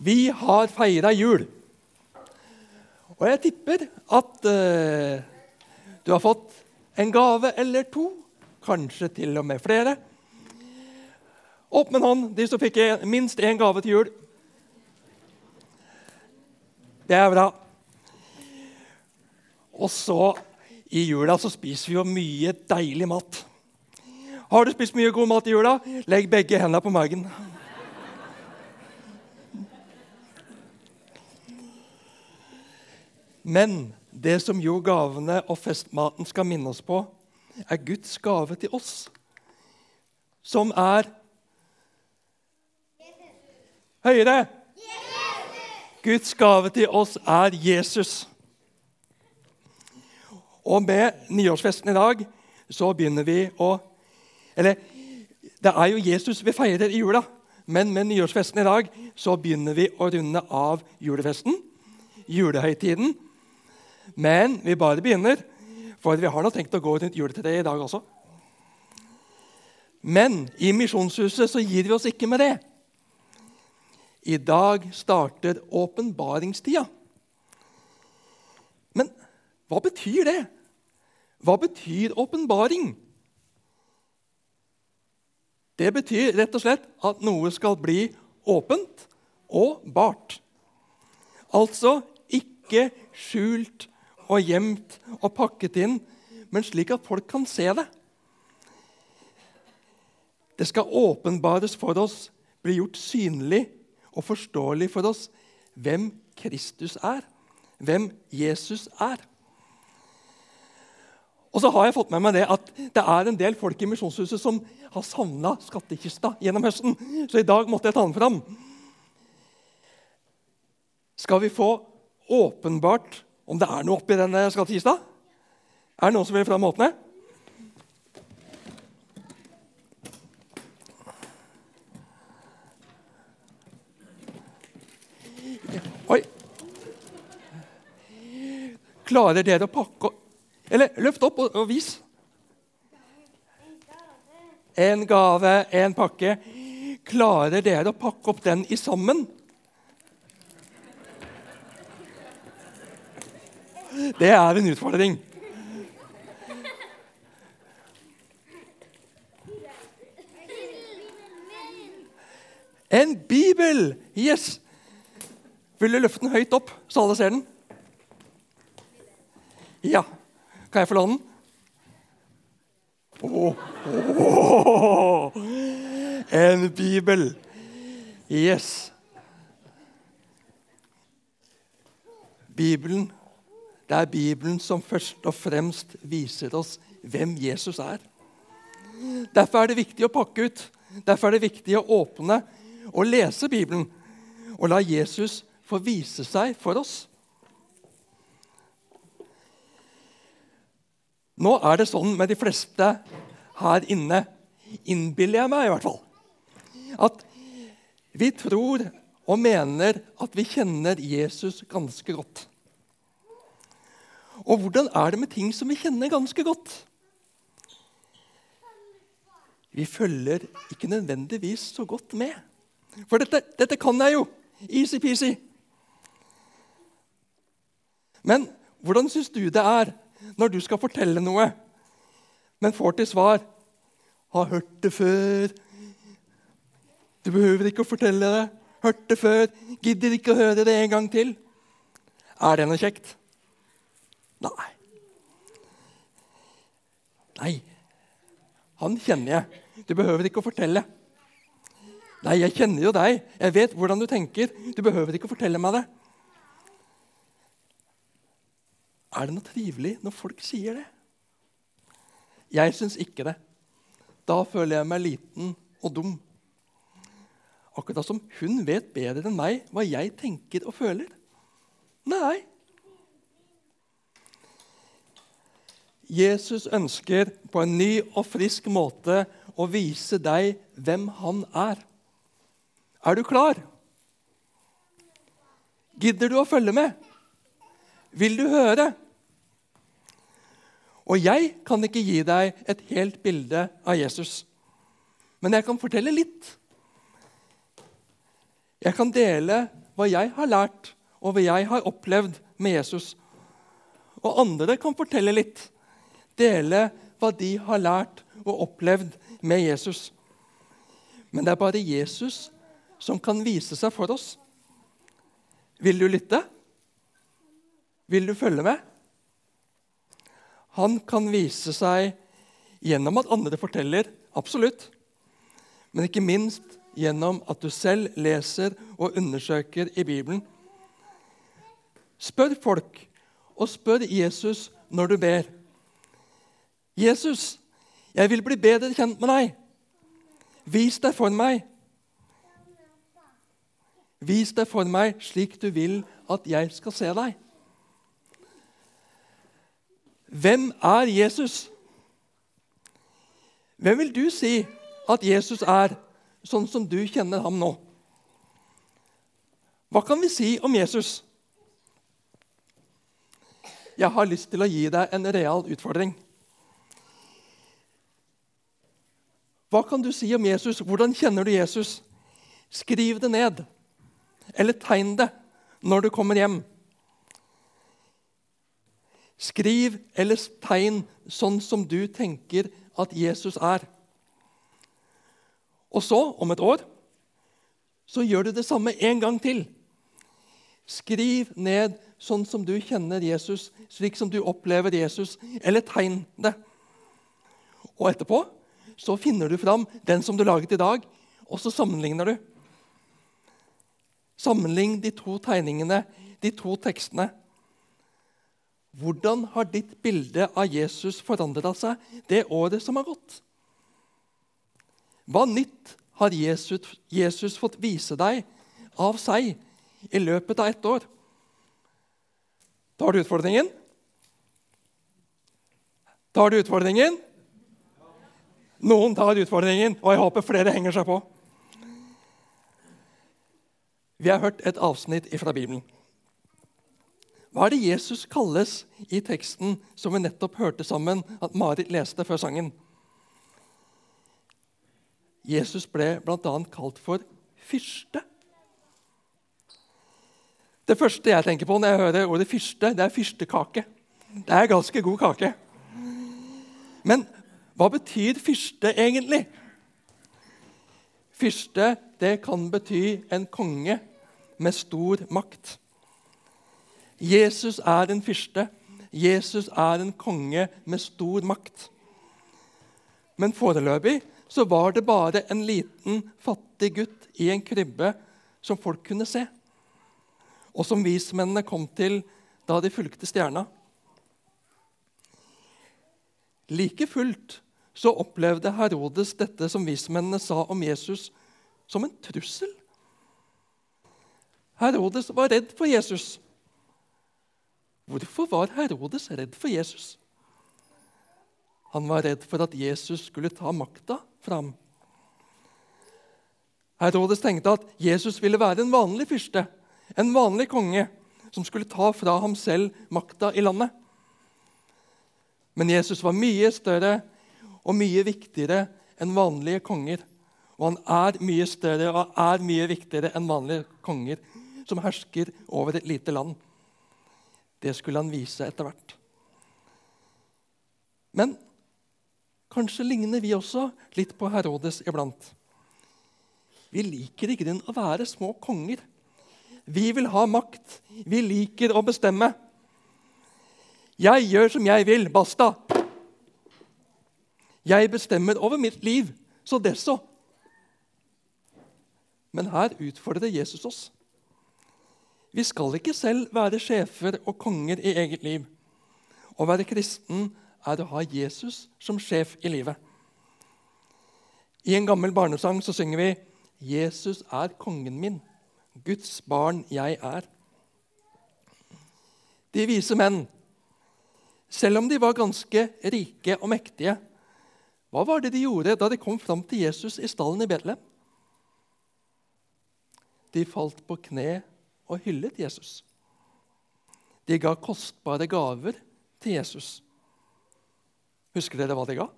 Vi har feira jul. Og jeg tipper at uh, du har fått en gave eller to, kanskje til og med flere. Opp med en hånd, de som fikk minst én gave til jul. Det er bra. Og så i jula så spiser vi jo mye deilig mat. Har du spist mye god mat i jula? Legg begge hendene på magen. Men det som jo gavene og festmaten skal minne oss på, er Guds gave til oss, som er Høyere! Guds gave til oss er Jesus. Og med nyårsfesten i dag så begynner vi å Eller det er jo Jesus vi feirer i jula, men med nyårsfesten i dag så begynner vi å runde av julefesten, julehøytiden. Men vi bare begynner, for vi har nå tenkt å gå rundt juletreet i dag også. Men i Misjonshuset så gir vi oss ikke med det. I dag starter åpenbaringstida. Men hva betyr det? Hva betyr åpenbaring? Det betyr rett og slett at noe skal bli åpent og bart. Altså ikke skjult og gjemt og pakket inn, men slik at folk kan se det. Det skal åpenbares for oss, bli gjort synlig og forståelig for oss hvem Kristus er, hvem Jesus er. Og så har jeg fått med meg det at det er en del folk i Misjonshuset som har savna skattkista gjennom høsten. Så i dag måtte jeg ta den fram. Skal vi få åpenbart om det er noe oppi denne skattkista? Er det noen som vil fram og åpne? Oi. Klarer dere å pakke Eller løft opp og, og vis. En gave, en pakke. Klarer dere å pakke opp den i sammen? Det er en utfordring. En bibel! Yes! Vil du løfte den høyt opp, så alle ser den? Ja. Kan jeg få låne den? Oh, oh, en bibel! Yes. Bibelen, Det er Bibelen som først og fremst viser oss hvem Jesus er. Derfor er det viktig å pakke ut. Derfor er det viktig å åpne og lese Bibelen og la Jesus få vise seg for oss. Nå er det sånn med de fleste her inne, innbiller jeg meg i hvert fall, at vi tror og mener at vi kjenner Jesus ganske godt. Og hvordan er det med ting som vi kjenner ganske godt? Vi følger ikke nødvendigvis så godt med. For dette, dette kan jeg jo. Easy-peasy. Men hvordan syns du det er når du skal fortelle noe, men får til svar 'Har hørt det før'. Du behøver ikke å fortelle det. Hørt det før. Gidder ikke å høre det en gang til. Er det noe kjekt? Nei. Nei. Han kjenner jeg. Du behøver ikke å fortelle. Nei, jeg kjenner jo deg. Jeg vet hvordan du tenker. Du behøver ikke å fortelle meg det. Er det noe trivelig når folk sier det? Jeg syns ikke det. Da føler jeg meg liten og dum. Akkurat som hun vet bedre enn meg hva jeg tenker og føler. Nei. Jesus ønsker på en ny og frisk måte å vise deg hvem han er. Er du klar? Gidder du å følge med? Vil du høre? Og jeg kan ikke gi deg et helt bilde av Jesus, men jeg kan fortelle litt. Jeg kan dele hva jeg har lært, og hva jeg har opplevd med Jesus. Og andre kan fortelle litt. Dele hva de har lært og opplevd med Jesus. Men det er bare Jesus som kan vise seg for oss. Vil du lytte? Vil du følge med? Han kan vise seg gjennom at andre forteller, absolutt. Men ikke minst gjennom at du selv leser og undersøker i Bibelen. Spør folk, og spør Jesus når du ber. 'Jesus, jeg vil bli bedre kjent med deg. Vis deg for meg.' Vis deg for meg slik du vil at jeg skal se deg. Hvem er Jesus? Hvem vil du si at Jesus er, sånn som du kjenner ham nå? Hva kan vi si om Jesus? Jeg har lyst til å gi deg en real utfordring. Hva kan du si om Jesus? Hvordan kjenner du Jesus? Skriv det ned. Eller tegn det når du kommer hjem. Skriv eller tegn sånn som du tenker at Jesus er. Og så, om et år, så gjør du det samme en gang til. Skriv ned sånn som du kjenner Jesus, slik som du opplever Jesus, eller tegn det. Og etterpå så finner du fram den som du laget i dag, og så sammenligner du. Sammenlign de to tegningene, de to tekstene. Hvordan har ditt bilde av Jesus forandra seg det året som har gått? Hva nytt har Jesus, Jesus fått vise deg av seg i løpet av ett år? Tar du utfordringen? Tar du utfordringen? Noen tar utfordringen, og jeg håper flere henger seg på. Vi har hørt et avsnitt fra Bibelen. Hva er det Jesus kalles i teksten som vi nettopp hørte sammen at Marit leste før sangen? Jesus ble bl.a. kalt for fyrste. Det første jeg tenker på når jeg hører ordet fyrste, det er fyrstekake. Det er ganske god kake. Men hva betyr fyrste egentlig? Fyrste det kan bety en konge med stor makt. Jesus er en fyrste. Jesus er en konge med stor makt. Men foreløpig så var det bare en liten, fattig gutt i en krybbe som folk kunne se, og som vismennene kom til da de fulgte stjerna. Like fullt så opplevde Herodes dette som vismennene sa om Jesus, som en trussel. Herodes var redd for Jesus. Hvorfor var Herodes redd for Jesus? Han var redd for at Jesus skulle ta makta fra ham. Herodes tenkte at Jesus ville være en vanlig fyrste, en vanlig konge, som skulle ta fra ham selv makta i landet. Men Jesus var mye større og mye viktigere enn vanlige konger. Og han er mye større og er mye viktigere enn vanlige konger som hersker over et lite land. Det skulle han vise etter hvert. Men kanskje ligner vi også litt på Herodes iblant. Vi liker i grunnen å være små konger. Vi vil ha makt. Vi liker å bestemme. Jeg gjør som jeg vil. Basta. Jeg bestemmer over mitt liv. Så det så. Men her utfordrer Jesus oss. Vi skal ikke selv være sjefer og konger i eget liv. Å være kristen er å ha Jesus som sjef i livet. I en gammel barnesang så synger vi 'Jesus er kongen min, Guds barn jeg er'. De vise menn, selv om de var ganske rike og mektige, hva var det de gjorde da de kom fram til Jesus i stallen i Betlehem? De falt på kne og hyllet Jesus. De ga kostbare gaver til Jesus. Husker dere hva de ga?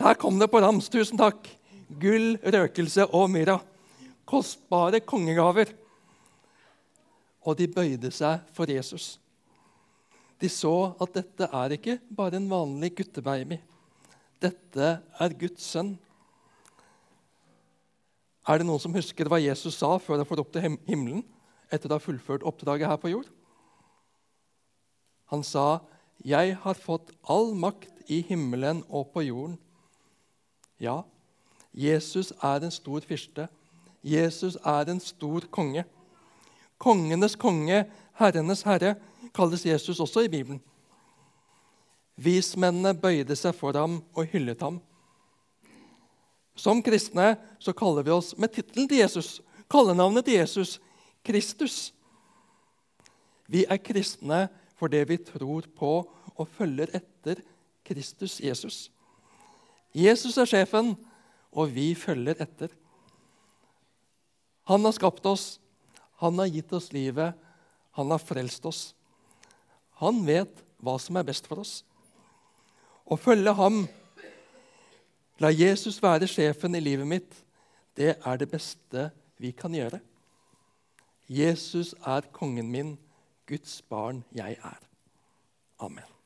Der kom det på rams. Tusen takk. Gull, røkelse og myrra. kostbare kongegaver. Og de bøyde seg for Jesus. De så at dette er ikke bare en vanlig guttebaby. Dette er Guds sønn. Er det noen som husker hva Jesus sa før han får opp til himmelen etter å ha fullført oppdraget her på jord? Han sa, 'Jeg har fått all makt i himmelen og på jorden'. Ja, Jesus er en stor fyrste. Jesus er en stor konge. Kongenes konge, herrenes herre, kalles Jesus også i Bibelen. Vismennene bøyde seg for ham og hyllet ham. Som kristne så kaller vi oss med tittelen til Jesus, kallenavnet til Jesus, Kristus. Vi er kristne fordi vi tror på og følger etter Kristus Jesus. Jesus er sjefen, og vi følger etter. Han har skapt oss, han har gitt oss livet, han har frelst oss. Han vet hva som er best for oss. Å følge ham, la Jesus være sjefen i livet mitt, det er det beste vi kan gjøre. Jesus er kongen min, Guds barn jeg er. Amen.